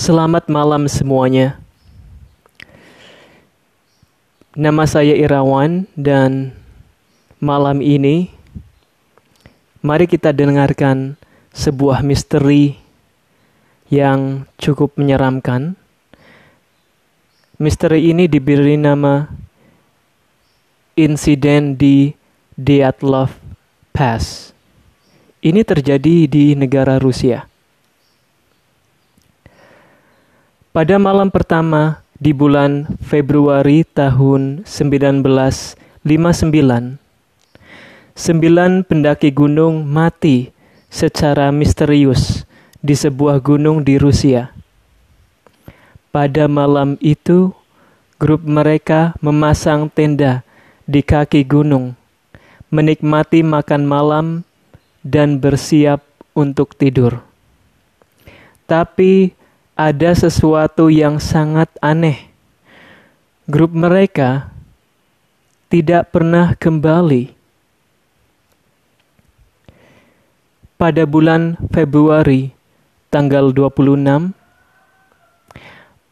Selamat malam semuanya. Nama saya Irawan dan malam ini mari kita dengarkan sebuah misteri yang cukup menyeramkan. Misteri ini diberi nama insiden di Dyatlov Pass. Ini terjadi di negara Rusia. Pada malam pertama di bulan Februari tahun 1959, sembilan pendaki gunung mati secara misterius di sebuah gunung di Rusia. Pada malam itu, grup mereka memasang tenda di kaki gunung, menikmati makan malam, dan bersiap untuk tidur. Tapi ada sesuatu yang sangat aneh. Grup mereka tidak pernah kembali. Pada bulan Februari tanggal 26,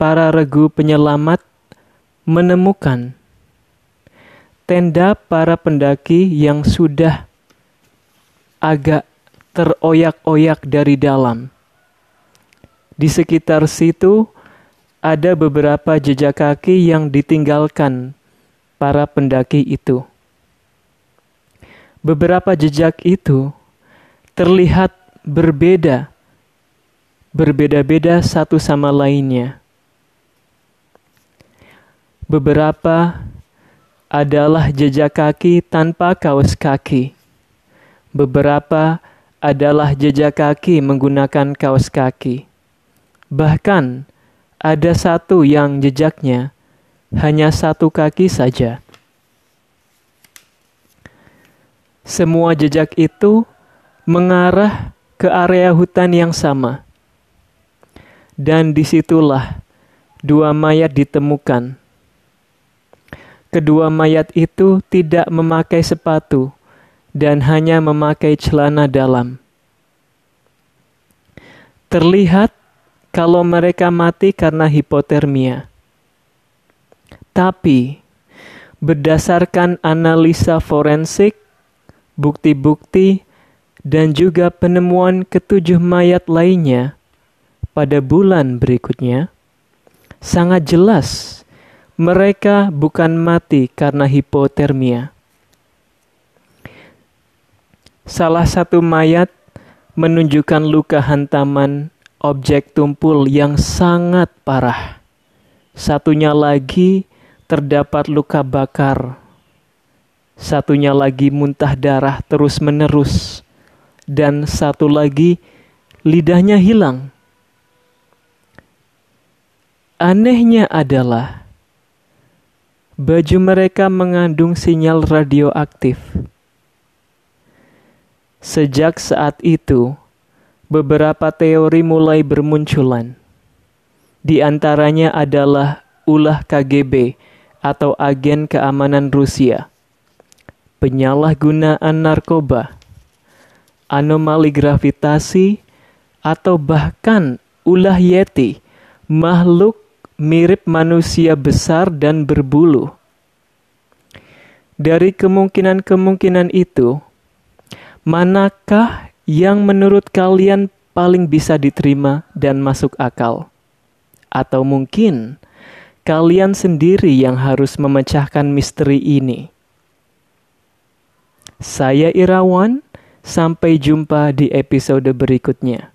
para regu penyelamat menemukan tenda para pendaki yang sudah agak teroyak-oyak dari dalam di sekitar situ ada beberapa jejak kaki yang ditinggalkan para pendaki itu. Beberapa jejak itu terlihat berbeda, berbeda-beda satu sama lainnya. Beberapa adalah jejak kaki tanpa kaos kaki. Beberapa adalah jejak kaki menggunakan kaos kaki. Bahkan ada satu yang jejaknya hanya satu kaki saja. Semua jejak itu mengarah ke area hutan yang sama. Dan di situlah dua mayat ditemukan. Kedua mayat itu tidak memakai sepatu dan hanya memakai celana dalam. Terlihat kalau mereka mati karena hipotermia. Tapi, berdasarkan analisa forensik, bukti-bukti, dan juga penemuan ketujuh mayat lainnya pada bulan berikutnya, sangat jelas mereka bukan mati karena hipotermia. Salah satu mayat menunjukkan luka hantaman objek tumpul yang sangat parah. Satunya lagi terdapat luka bakar. Satunya lagi muntah darah terus-menerus. Dan satu lagi lidahnya hilang. Anehnya adalah baju mereka mengandung sinyal radioaktif. Sejak saat itu, beberapa teori mulai bermunculan. Di antaranya adalah ulah KGB atau agen keamanan Rusia, penyalahgunaan narkoba, anomali gravitasi, atau bahkan ulah Yeti, makhluk mirip manusia besar dan berbulu. Dari kemungkinan-kemungkinan itu, manakah yang menurut kalian paling bisa diterima dan masuk akal? Atau mungkin kalian sendiri yang harus memecahkan misteri ini? Saya Irawan, sampai jumpa di episode berikutnya.